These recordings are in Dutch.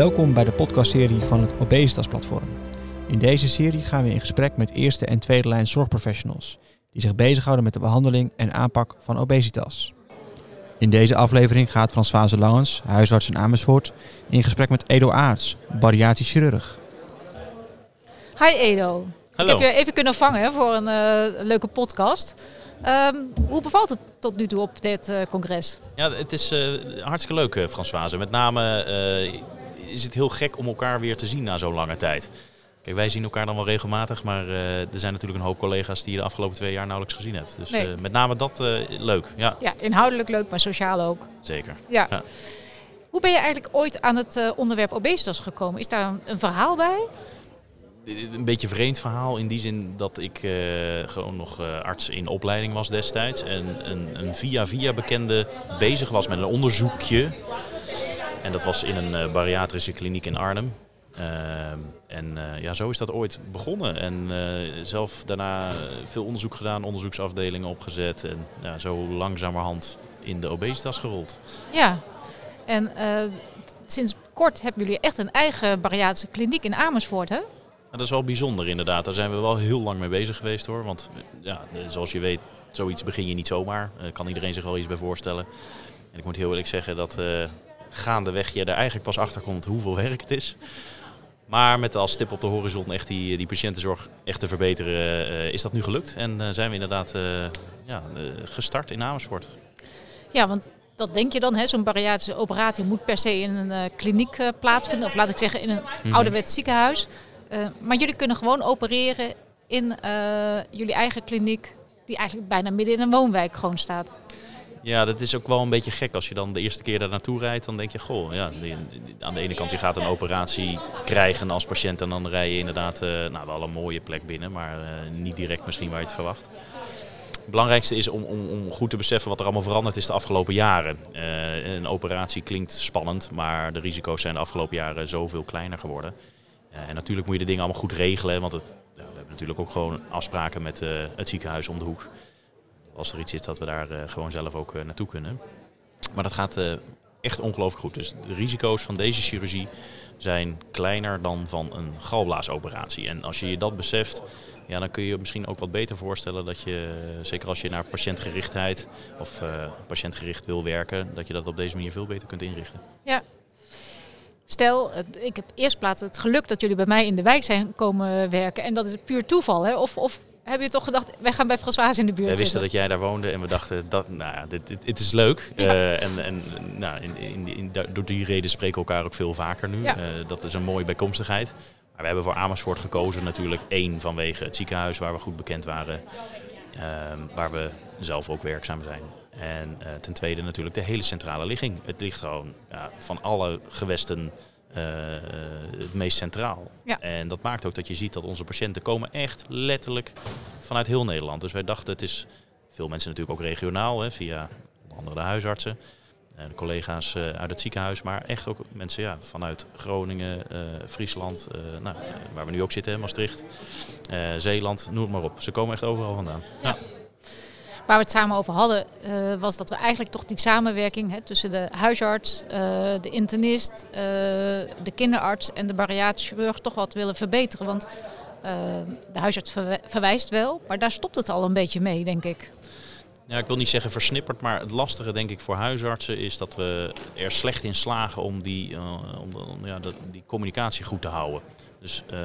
Welkom bij de podcastserie van het Obesitas Platform. In deze serie gaan we in gesprek met eerste en tweede lijn zorgprofessionals die zich bezighouden met de behandeling en aanpak van obesitas. In deze aflevering gaat Françoise Langens, huisarts in Amersfoort, in gesprek met Edo Aarts, bariatrisch chirurg. Hi Edo. Hallo. Ik heb je even kunnen vangen voor een eh, leuke podcast. Ehm, hoe bevalt het tot nu toe op dit eh, congres? Ja, het is eh, hartstikke leuk, Françoise. Met name eh, is het heel gek om elkaar weer te zien na zo'n lange tijd. Kijk, wij zien elkaar dan wel regelmatig, maar eh, er zijn natuurlijk een hoop collega's die je de afgelopen twee jaar nauwelijks gezien hebt. Dus Nee. eh, met name dat eh, leuk. Ja, Ja, inhoudelijk leuk, maar sociaal ook. zeker. Ja. Ja. Hoe ben je eigenlijk ooit aan het onderwerp obesitas gekomen? Is daar een, een verhaal bij? Een beetje een vreemd verhaal in die zin dat ik gewoon nog arts in opleiding was destijds. En een, een via-via bekende bezig was met een onderzoekje. En dat was in een eh, bariatrische kliniek in Arnhem. Ehm, en eh, ja, zo is dat ooit begonnen. En eh, zelf daarna veel onderzoek gedaan, onderzoeksafdelingen opgezet. En ja, zo langzamerhand in de obesitas gerold. Ja. En sinds kort hebben jullie echt een eigen bariatrische kliniek in Amersfoort, hè? Dat is wel bijzonder inderdaad. Daar zijn we wel heel lang mee bezig geweest hoor. Want ja, zoals je weet, zoiets begin je niet zomaar. Kan iedereen zich wel iets bij voorstellen. En ik moet heel eerlijk zeggen dat gaandeweg je er eigenlijk pas achter komt hoeveel werk het is. Maar met als stip op de horizon echt die, die patiëntenzorg echt te verbeteren, eh, is dat nu gelukt. En eh, zijn we inderdaad eh, ja, gestart in Amersfoort. Ja, want dat denk je dan, hè? Zo'n bariatrische operatie moet per se in een kliniek plaatsvinden. Of laat ik zeggen in een Mhm. ouderwets ziekenhuis. Maar jullie kunnen gewoon opereren in jullie eigen kliniek, die eigenlijk bijna midden in een woonwijk gewoon staat. Ja, dat is ook wel een beetje gek als je dan de eerste keer daar naartoe rijdt. Dan denk je, goh, ja, aan de ene kant je gaat een operatie krijgen als patiënt. En dan rij je inderdaad eh, nou, wel een mooie plek binnen, maar eh, niet direct misschien waar je het verwacht. Het belangrijkste is om, om, om goed te beseffen wat er allemaal veranderd is de afgelopen jaren. Eh, een operatie klinkt spannend, maar de risico's zijn de afgelopen jaren zoveel kleiner geworden. En natuurlijk moet je de dingen allemaal goed regelen, want het, ja, we hebben natuurlijk ook gewoon afspraken met het ziekenhuis om de hoek als er iets is dat we daar eh, gewoon zelf ook eh, naartoe kunnen. Maar dat gaat eh, echt ongelooflijk goed. Dus de risico's van deze chirurgie zijn kleiner dan van een galblaasoperatie. En als je je dat beseft, ja, dan kun je je misschien ook wat beter voorstellen dat je, zeker als je naar patiëntgerichtheid of patiëntgericht wil werken, dat je dat op deze manier veel beter kunt inrichten. Ja. Stel, ik heb eerst plaats het geluk dat jullie bij mij in de wijk zijn komen werken. En dat is puur toeval, hè? Of, of heb je toch gedacht, wij gaan bij Françoise in de buurt Wij wisten zitten? dat jij daar woonde en we dachten, dat, nou ja, dit, dit, dit is leuk. Ja. Eh, en en nou, in, in, in, door die reden spreken we elkaar ook veel vaker nu. Ja. Eh, dat is een mooie bijkomstigheid. Maar we hebben voor Amersfoort gekozen natuurlijk één vanwege het ziekenhuis waar we goed bekend waren. ehm, waar we zelf ook werkzaam zijn. En eh, ten tweede natuurlijk de hele centrale ligging. Het ligt gewoon ja, van alle gewesten eh, het meest centraal. Ja. En dat maakt ook dat je ziet dat onze patiënten komen echt letterlijk vanuit heel Nederland. Dus wij dachten, het is veel mensen natuurlijk ook regionaal, hè, via onder andere de huisartsen. De collega's eh, uit het ziekenhuis, maar echt ook mensen ja, vanuit Groningen, eh, Friesland, eh, nou, waar we nu ook zitten, Maastricht, eh, Zeeland, noem het maar op. Ze komen echt overal vandaan. Ja. Waar we het samen over hadden, eh, was dat we eigenlijk toch die samenwerking hè, tussen de huisarts, eh, de internist, eh, de kinderarts en de bariatrische chirurg toch wat willen verbeteren. Want de huisarts verwijst wel, maar daar stopt het al een beetje mee, denk ik. Ja, ik wil niet zeggen versnipperd, maar het lastige denk ik voor huisartsen is dat we er slecht in slagen om die, om, ja, die communicatie goed te houden. Dus eh,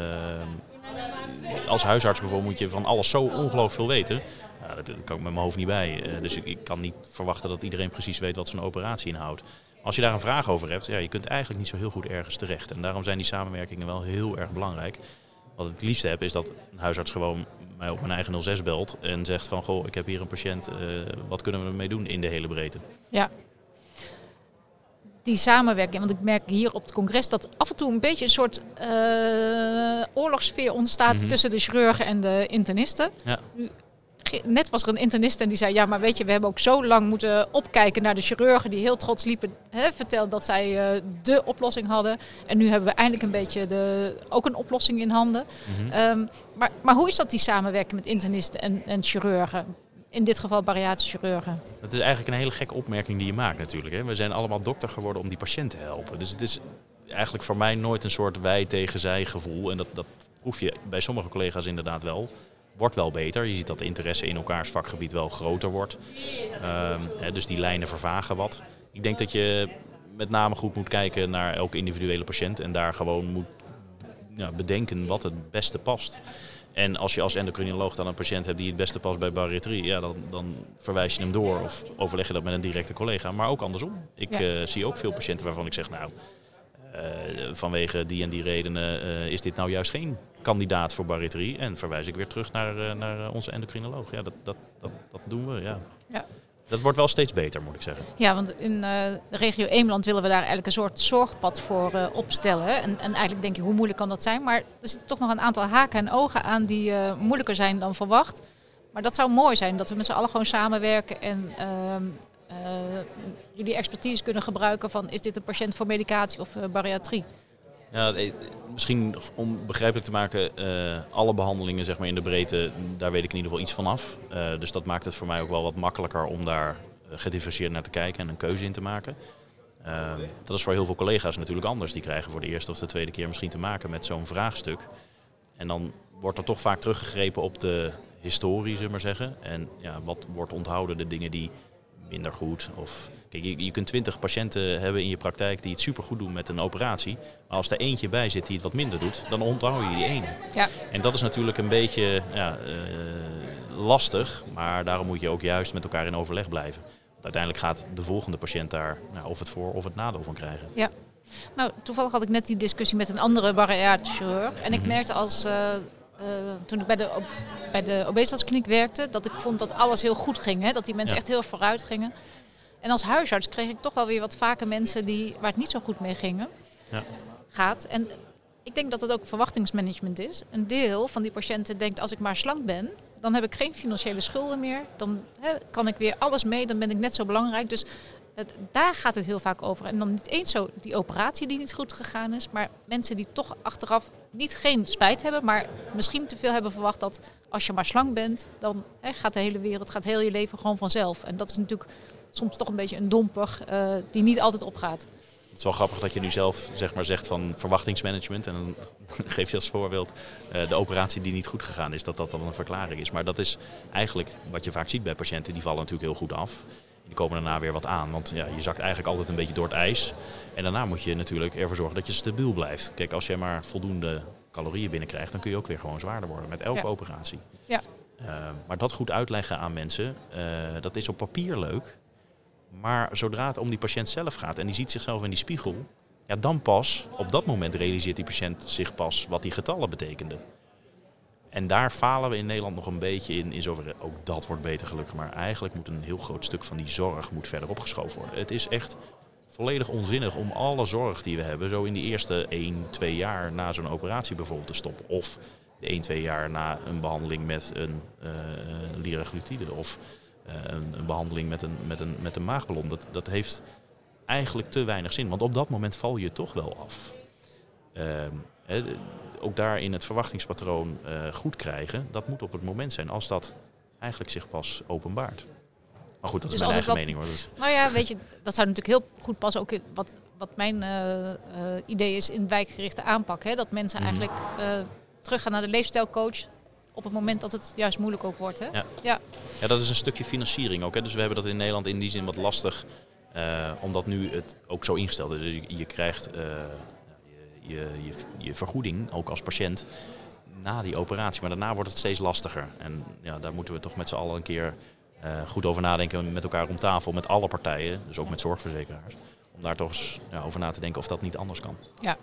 als huisarts bijvoorbeeld moet je van alles zo ongelooflijk veel weten. Ja, dat, kan ik met mijn hoofd niet bij. Eh, dus ik, ik kan niet verwachten dat iedereen precies weet wat zo'n operatie inhoudt. Als je daar een vraag over hebt, ja, je kunt eigenlijk niet zo heel goed ergens terecht. En daarom zijn die samenwerkingen wel heel erg belangrijk. Wat ik het liefste heb is dat een huisarts gewoon mij op mijn eigen 06 belt en zegt van goh, ik heb hier een patiënt, eh, wat kunnen we ermee doen in de hele breedte? Ja. Die samenwerking, want ik merk hier op het congres dat af en toe een beetje een soort eh, oorlogssfeer ontstaat Mhm. tussen de chirurgen en de internisten. Ja. Net was er een internist en die zei, ja maar weet je, we hebben ook zo lang moeten opkijken naar de chirurgen die heel trots liepen, hè, verteld dat zij eh, de oplossing hadden. En nu hebben we eindelijk een beetje de, ook een oplossing in handen. Mhm. Ehm, maar, maar hoe is dat die samenwerking met internisten en, en chirurgen? In dit geval bariatrische chirurgen. Dat is eigenlijk een hele gekke opmerking die je maakt natuurlijk. Hè. We zijn allemaal dokter geworden om die patiënt te helpen. Dus het is eigenlijk voor mij nooit een soort wij tegen zij gevoel. En dat, dat proef je bij sommige collega's inderdaad wel. Wordt wel beter. Je ziet dat de interesse in elkaars vakgebied wel groter wordt. Ehm, dus die lijnen vervagen wat. Ik denk dat je met name goed moet kijken naar elke individuele patiënt. En daar gewoon moet ja, bedenken wat het beste past. En als je als endocrinoloog dan een patiënt hebt die het beste past bij bariatrie, ja, dan, dan verwijs je hem door of overleg je dat met een directe collega. Maar ook andersom. Ik Ja. eh, zie ook veel patiënten waarvan ik zeg, nou, eh, vanwege die en die redenen eh, is dit nou juist geen kandidaat voor bariatrie. En verwijs ik weer terug naar, naar onze endocrinoloog. Ja, dat, dat, dat, dat doen we, ja. Ja. Dat wordt wel steeds beter, moet ik zeggen. Ja, want in eh, de regio Eemland willen we daar eigenlijk een soort zorgpad voor eh, opstellen. En, en eigenlijk denk je, hoe moeilijk kan dat zijn? Maar er zitten toch nog een aantal haken en ogen aan die eh, moeilijker zijn dan verwacht. Maar dat zou mooi zijn, dat we met z'n allen gewoon samenwerken en ehm, eh, jullie expertise kunnen gebruiken van is dit een patiënt voor medicatie of bariatrie? Ja, eh, misschien om begrijpelijk te maken, eh, alle behandelingen zeg maar, in de breedte, daar weet ik in ieder geval iets van af. Eh, dus dat maakt het voor mij ook wel wat makkelijker om daar gedifferentieerd naar te kijken en een keuze in te maken. Eh, dat is voor heel veel collega's natuurlijk anders. Die krijgen voor de eerste of de tweede keer misschien te maken met zo'n vraagstuk. En dan wordt er toch vaak teruggegrepen op de historie, zullen we maar zeggen. En ja, wat wordt onthouden, de dingen die minder goed. Of, kijk, je, je kunt twintig patiënten hebben in je praktijk die het supergoed doen met een operatie. Maar als er eentje bij zit die het wat minder doet, dan onthoud je die ene. Ja. En dat is natuurlijk een beetje ja, eh, lastig. Maar daarom moet je ook juist met elkaar in overleg blijven. Want uiteindelijk gaat de volgende patiënt daar nou, of het voor of het nadeel van krijgen. Nou, toevallig had ik net die discussie met een andere chirurg. En ik Mhm. merkte als, eh, eh, toen ik bij de, bij de obesitaskliniek werkte, dat ik vond dat alles heel goed ging. Hè? Dat die mensen Ja. echt heel vooruit gingen. En als huisarts kreeg ik toch wel weer wat vaker mensen die, waar het niet zo goed mee gingen. Ja. Gaat. En ik denk dat het ook verwachtingsmanagement is. Een deel van die patiënten denkt, als ik maar slank ben, dan heb ik geen financiële schulden meer. Dan hè, kan ik weer alles mee, dan ben ik net zo belangrijk. Dus daar gaat het heel vaak over. En dan niet eens zo die operatie die niet goed gegaan is, maar mensen die toch achteraf niet geen spijt hebben, maar misschien te veel hebben verwacht dat als je maar slank bent, dan hè, gaat de hele wereld, gaat heel je leven gewoon vanzelf. En dat is natuurlijk soms toch een beetje een domper eh, die niet altijd opgaat. Het is wel grappig dat je nu zelf zeg maar, zegt van verwachtingsmanagement. En dan geef je als voorbeeld eh, de operatie die niet goed gegaan is, dat dat dan een verklaring is. Maar dat is eigenlijk wat je vaak ziet bij patiënten. Die vallen natuurlijk heel goed af. Die komen daarna weer wat aan. Want ja, je zakt eigenlijk altijd een beetje door het ijs. En daarna moet je natuurlijk ervoor zorgen dat je stabiel blijft. Kijk, als je maar voldoende calorieën binnenkrijgt, dan kun je ook weer gewoon zwaarder worden met elke Ja. operatie. Ja. Eh, maar dat goed uitleggen aan mensen, eh, dat is op papier leuk. Maar zodra het om die patiënt zelf gaat en die ziet zichzelf in die spiegel, ja, dan pas, op dat moment realiseert die patiënt zich pas wat die getallen betekenden. En daar falen we in Nederland nog een beetje in, in zoverre, ook dat wordt beter gelukkig, maar eigenlijk moet een heel groot stuk van die zorg moet verder opgeschoven worden. Het is echt volledig onzinnig om alle zorg die we hebben, zo in die eerste 1, 2 jaar na zo'n operatie bijvoorbeeld te stoppen. Of de 1, 2 jaar na een behandeling met een uh, liraglutide of uh, een, behandeling met een, met een, met een maagballon. Dat, dat heeft eigenlijk te weinig zin, want op dat moment val je toch wel af. He, ook daar in het verwachtingspatroon uh, goed krijgen, dat moet op het moment zijn als dat eigenlijk zich pas openbaart. Maar goed, dat Dus is mijn eigen wat, mening hoor. Dus. Nou ja, weet je, dat zou natuurlijk heel goed passen. Ook in wat, wat mijn uh, uh, idee is in wijkgerichte aanpak. Hè? Dat mensen mm. eigenlijk uh, teruggaan naar de leefstijlcoach op het moment dat het juist moeilijk ook wordt. Hè? Ja. Ja. ja, dat is een stukje financiering ook. Hè? Dus we hebben dat in Nederland in die zin wat lastig. Uh, omdat nu het ook zo ingesteld is. Dus je, je krijgt je, je, vergoeding, ook als patiënt, na die operatie. Maar daarna wordt het steeds lastiger. En ja, daar moeten we toch met z'n allen een keer uh, goed over nadenken. Met elkaar om tafel, met alle partijen. Dus ook met zorgverzekeraars. Om daar toch eens ja, over na te denken of dat niet anders kan. Ja.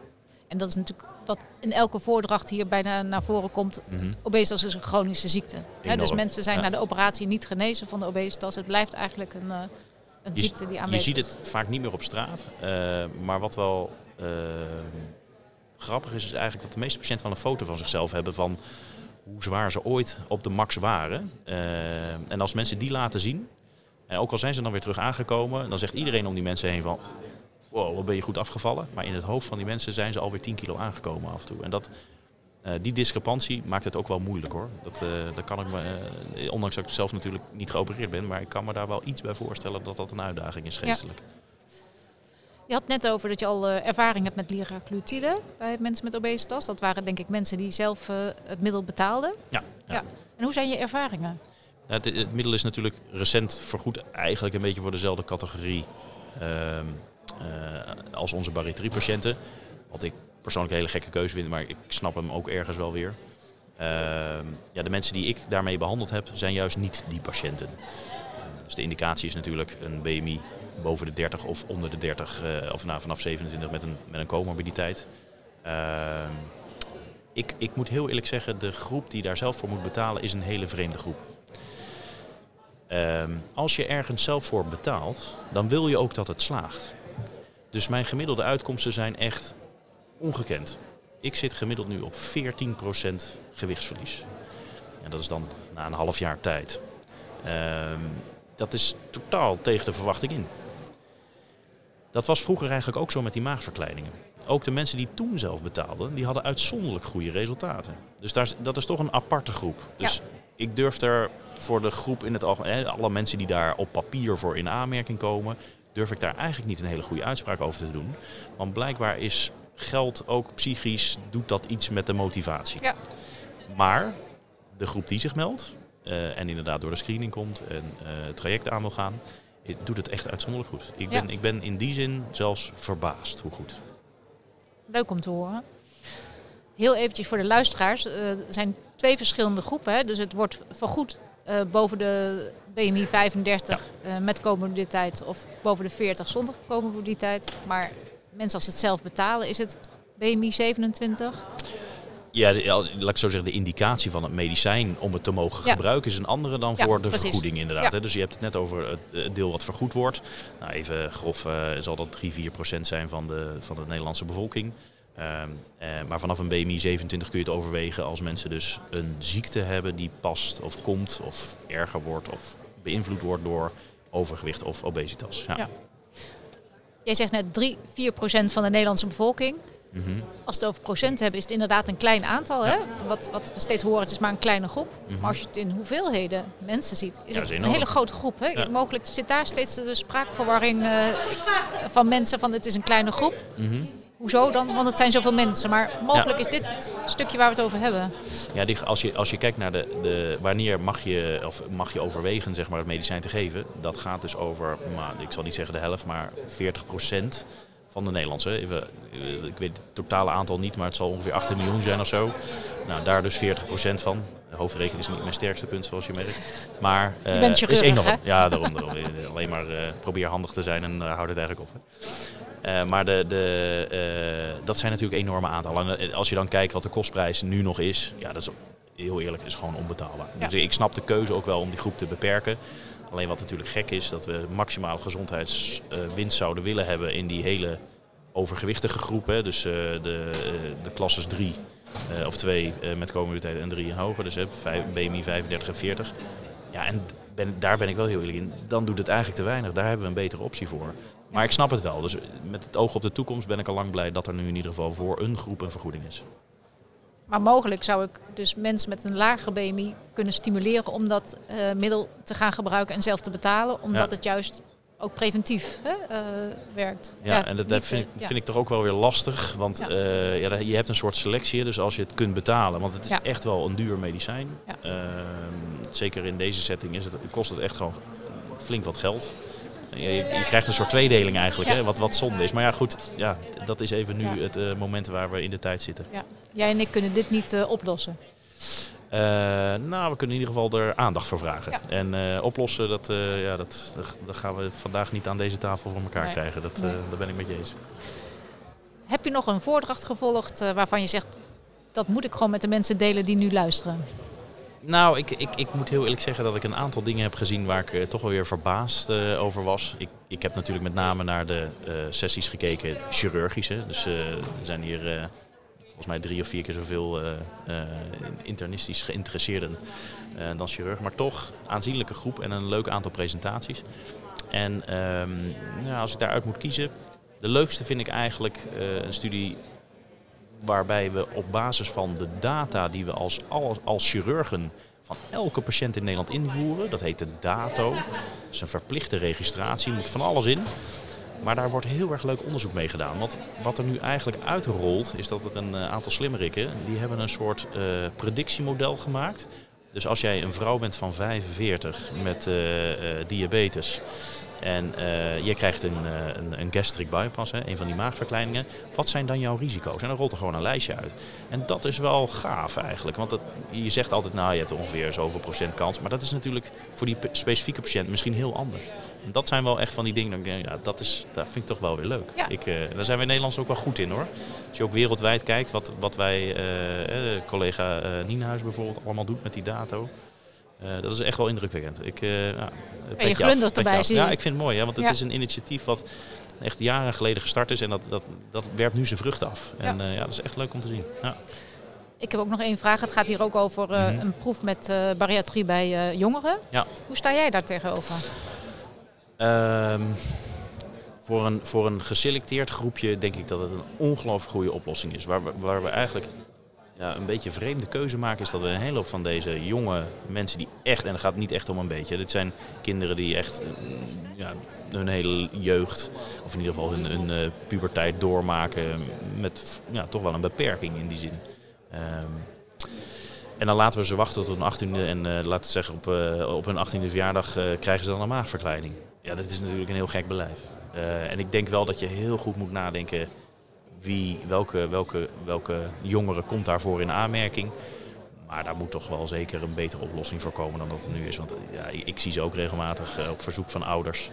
En dat is natuurlijk wat in elke voordracht hier bijna naar voren komt. Mm -hmm. Obesitas is een chronische ziekte. Dus mensen zijn ja. na de operatie niet genezen van de obesitas. Het blijft eigenlijk een, uh, een ziekte die aanwezig is. Je ziet het vaak niet meer op straat. Uh, maar wat wel grappig is, is eigenlijk dat de meeste patiënten wel een foto van zichzelf hebben van hoe zwaar ze ooit op de max waren. Uh, en als mensen die laten zien, en ook al zijn ze dan weer terug aangekomen, dan zegt iedereen om die mensen heen van wow, wat ben je goed afgevallen. Maar in het hoofd van die mensen zijn ze alweer 10 kilo aangekomen af en toe. En dat, uh, die discrepantie maakt het ook wel moeilijk hoor. Dat, uh, dat kan ik me, uh, ondanks dat ik zelf natuurlijk niet geopereerd ben, maar ik kan me daar wel iets bij voorstellen dat dat een uitdaging is geestelijk. Ja. Je had net over dat je al uh, ervaring hebt met liraglutide bij mensen met obesitas. Dat waren denk ik mensen die zelf uh, het middel betaalden. Ja, ja. ja. En hoe zijn je ervaringen? Nou, het, het, middel is natuurlijk recent vergoed eigenlijk een beetje voor dezelfde categorie uh, als onze bariatriepatiënten. Wat ik persoonlijk een hele gekke keuze vind, maar ik snap hem ook ergens wel weer. Ehm, ja, de mensen die ik daarmee behandeld heb, zijn juist niet die patiënten. Dus de indicatie is natuurlijk een BMI boven de 30 of onder de 30, uh, of nou, vanaf 27 met een, met een comorbiditeit. Uh, ik, ik moet heel eerlijk zeggen, de groep die daar zelf voor moet betalen is een hele vreemde groep. Uh, als je ergens zelf voor betaalt, dan wil je ook dat het slaagt. Dus mijn gemiddelde uitkomsten zijn echt ongekend. Ik zit gemiddeld nu op 14% gewichtsverlies. En dat is dan na een half jaar tijd. Dat is totaal tegen de verwachting in. Dat was vroeger eigenlijk ook zo met die maagverkleiningen. Ook de mensen die toen zelf betaalden, die hadden uitzonderlijk goede resultaten. Dus daar, dat is toch een aparte groep. Dus ik durf er voor de groep in het algemeen, alle mensen die daar op papier voor in aanmerking komen, durf ik daar eigenlijk niet een hele goede uitspraak over te doen. Want blijkbaar is geld ook psychisch, doet dat iets met de motivatie. Ja. Maar de groep die zich meldt uh, en inderdaad door de screening komt en uh, het traject aan wil gaan, doet het echt uitzonderlijk goed. Ik ben, ik ben in die zin zelfs verbaasd hoe goed. Leuk om te horen. Heel eventjes voor de luisteraars. Uh, er zijn twee verschillende groepen. Hè? Dus het wordt vergoed uh, boven de BMI 35 ja. uh, met comorbiditeit of boven de 40 zonder comorbiditeit. Maar mensen als het zelf betalen, is het BMI 27? Ja, de, laat ik zo zeggen, de indicatie van het medicijn om het te mogen ja. gebruiken is een andere dan voor de precies. vergoeding inderdaad. Ja. Dus je hebt het net over het deel wat vergoed wordt. Nou, even grof uh, zal dat 3, 4 procent zijn van de, van de Nederlandse bevolking. Uh, uh, maar vanaf een BMI 27 kun je het overwegen als mensen dus een ziekte hebben die past of komt of erger wordt of beïnvloed wordt door overgewicht of obesitas. Ja. Jij zegt net 3, 4 procent van de Nederlandse bevolking. Mm -hmm. Als we het over procent hebben, is het inderdaad een klein aantal. Hè? Wat, wat we steeds horen, het is maar een kleine groep. Mm -hmm. Maar als je het in hoeveelheden mensen ziet, is ja, het een hele grote groep. Hè? Ja. Mogelijk zit daar steeds de spraakverwarring uh, van mensen van het is een kleine groep. Mm -hmm. Hoezo dan? Want het zijn zoveel mensen. Maar mogelijk is dit het stukje waar we het over hebben. Ja, die, als, je, als je kijkt naar de, de, wanneer mag je, of mag je overwegen zeg maar, het medicijn te geven. Dat gaat dus over, maar, ik zal niet zeggen de helft, maar 40 procent van de Nederlandse. Ik weet het totale aantal niet, maar het zal ongeveer 18 miljoen zijn of zo. Nou, daar dus 40 procent van. De hoofdrekening is niet mijn sterkste punt, zoals je merkt. Maar uh, je bent is enorm. Ja, daarom. daarom. Alleen maar uh, probeer handig te zijn en uh, houd het eigenlijk op. Hè. Maar de, de, dat zijn natuurlijk enorme aantallen. En als je dan kijkt wat de kostprijs nu nog is, ja, dat is heel eerlijk, is gewoon onbetaalbaar. Ja. Dus ik snap de keuze ook wel om die groep te beperken. Alleen wat natuurlijk gek is, dat we maximale gezondheidswinst zouden willen hebben in die hele overgewichtige groep. Dus uh, de, de klasses 3 of 2 met comorbiditeit en 3 en hoger. Dus BMI 35 en 40. Ja, en ben, daar ben ik wel heel eerlijk in. Dan doet het eigenlijk te weinig. Daar hebben we een betere optie voor. Maar ik snap het wel. Dus met het oog op de toekomst ben ik al lang blij dat er nu in ieder geval voor een groep een vergoeding is. Maar mogelijk zou ik dus mensen met een lagere BMI kunnen stimuleren om dat uh, middel te gaan gebruiken en zelf te betalen. Omdat ja. het juist ook preventief hè, uh, werkt. Ja, ja en dat, dat vind, ik, vind ik toch ook wel weer lastig. Want ja. Uh, ja, je hebt een soort selectie, dus als je het kunt betalen. Want het is echt wel een duur medicijn. Uh, zeker in deze setting is het, kost het echt gewoon flink wat geld. Je, je, krijgt een soort tweedeling eigenlijk, ja. hè, wat, wat zonde is. Maar ja, goed, ja, dat is even nu ja. het uh, moment waar we in de tijd zitten. Ja. Jij en ik kunnen dit niet uh, oplossen. Uh, nou, we kunnen in ieder geval er aandacht voor vragen. En oplossen, dat, ja, dat, dat, gaan we vandaag niet aan deze tafel voor elkaar nee. krijgen. Dat, nee. Daar ben ik met je eens. Heb je nog een voordracht gevolgd waarvan je zegt... dat moet ik gewoon met de mensen delen die nu luisteren? Nou, ik, ik, ik moet heel eerlijk zeggen dat ik een aantal dingen heb gezien waar ik uh, toch wel weer verbaasd uh, over was. Ik, ik heb natuurlijk met name naar de uh, sessies gekeken, chirurgische. Dus er zijn hier volgens mij drie of vier keer zoveel internistisch geïnteresseerden dan chirurg. Maar toch aanzienlijke groep en een leuk aantal presentaties. En ja, als ik daaruit moet kiezen, de leukste vind ik eigenlijk een studie waarbij we op basis van de data die we als, als chirurgen van elke patiënt in Nederland invoeren, dat heet de DATO, dat is een verplichte registratie, moet van alles in. Maar daar wordt heel erg leuk onderzoek mee gedaan. Want wat er nu eigenlijk uitrolt, is dat er een eh, aantal slimmerikken, die hebben een soort uh, predictiemodel gemaakt. Dus als jij een vrouw bent van 45 met uh, diabetes en uh, je krijgt een, een, een, gastric bypass, hè, een van die maagverkleiningen. Wat zijn dan jouw risico's? En dan rolt er gewoon een lijstje uit. En dat is wel gaaf eigenlijk. Want dat, je zegt altijd, nou je hebt ongeveer zoveel procent kans. Maar dat is natuurlijk voor die specifieke patiënt misschien heel anders. En dat zijn wel echt van die dingen, dat ja, dat, is, dat vind ik toch wel weer leuk. Ja. Ik, uh, daar zijn we in Nederland ook wel goed in hoor. Als je ook wereldwijd kijkt, wat, wat wij, uh, eh, collega Nienhuis bijvoorbeeld, allemaal doet met die dato. Uh, dat is echt wel indrukwekkend. Ik, uh, ja, en je glundert erbij, zie Ja, ik vind het mooi, hè, want het ja. is een initiatief wat echt jaren geleden gestart is en dat, dat, dat werpt nu zijn vruchten af. En ja. Uh, ja, dat is echt leuk om te zien. Ja. Ik heb ook nog één vraag. Het gaat hier ook over mm -hmm. een proef met bariatrie bij jongeren. Ja. Hoe sta jij daar tegenover? Um, voor, een, voor een geselecteerd groepje denk ik dat het een ongelooflijk goede oplossing is. Waar we, waar we eigenlijk ja, een beetje vreemde keuze maken is dat we een hele hoop van deze jonge mensen die echt, en het gaat niet echt om een beetje, dit zijn kinderen die echt ja, hun hele jeugd, of in ieder geval hun, hun uh, puberteit doormaken met ja, toch wel een beperking in die zin. Um, en dan laten we ze wachten tot hun 18e en uh, laten we zeggen op, op hun 18e verjaardag krijgen ze dan een maagverkleining. Ja, dat is natuurlijk een heel gek beleid. en ik denk wel dat je heel goed moet nadenken wie, welke, welke, welke jongere komt daarvoor in aanmerking. Maar daar moet toch wel zeker een betere oplossing voor komen dan dat het nu is. Want ja, ik zie ze ook regelmatig uh, op verzoek van ouders.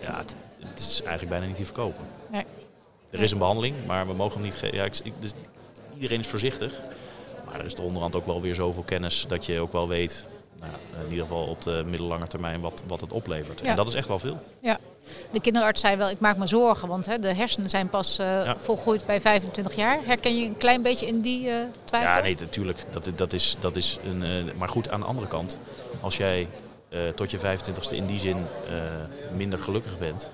Ja, het, het, is eigenlijk bijna niet te verkopen. Nee. Er is een behandeling, maar we mogen hem niet geven. Ja, ik, dus iedereen is voorzichtig. Maar er is er onderhand ook wel weer zoveel kennis dat je ook wel weet, nou, in ieder geval op de middellange termijn, wat, wat het oplevert. Ja. En dat is echt wel veel. Ja. De kinderarts zei wel, ik maak me zorgen, want hè, de hersenen zijn pas uh, ja. volgroeid bij 25 jaar. Herken je een klein beetje in die uh, twijfel? Ja, nee, natuurlijk. Dat, dat is, dat is een, uh, maar goed, aan de andere kant, als jij tot je 25ste in die zin minder gelukkig bent,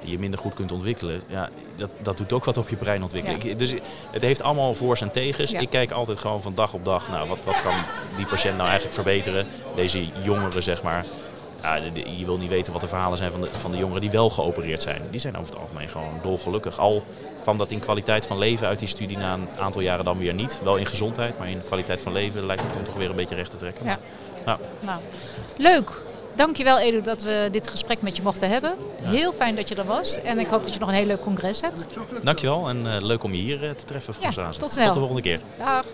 je minder goed kunt ontwikkelen, ja, dat, dat doet ook wat op je brein ontwikkelen. Ja. Dus het heeft allemaal voor's en tegens. Ja. Ik kijk altijd gewoon van dag op dag, nou, wat, wat kan die patiënt nou eigenlijk verbeteren? Deze jongeren, zeg maar. Ja, je wil niet weten wat de verhalen zijn van de, van de jongeren die wel geopereerd zijn. Die zijn over het algemeen gewoon dolgelukkig. Al kwam dat in kwaliteit van leven uit die studie na een aantal jaren dan weer niet. Wel in gezondheid, maar in kwaliteit van leven lijkt het dan toch weer een beetje recht te trekken. Ja. Nou. Nou, leuk. Dankjewel Edu dat we dit gesprek met je mochten hebben. Ja. Heel fijn dat je er was. En ik hoop dat je nog een heel leuk congres hebt. Dankjewel en uh, leuk om je hier uh, te treffen. Ja, tot snel. Tot de volgende keer. Dag.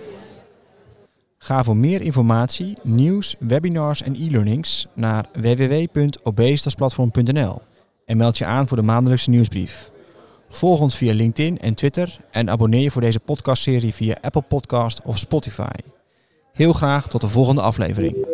Ga voor meer informatie, nieuws, webinars en e-learnings naar www.obesitasplatform.nl en meld je aan voor de maandelijkse nieuwsbrief. Volg ons via LinkedIn en Twitter en abonneer je voor deze podcastserie via Apple Podcast of Spotify. Heel graag tot de volgende aflevering.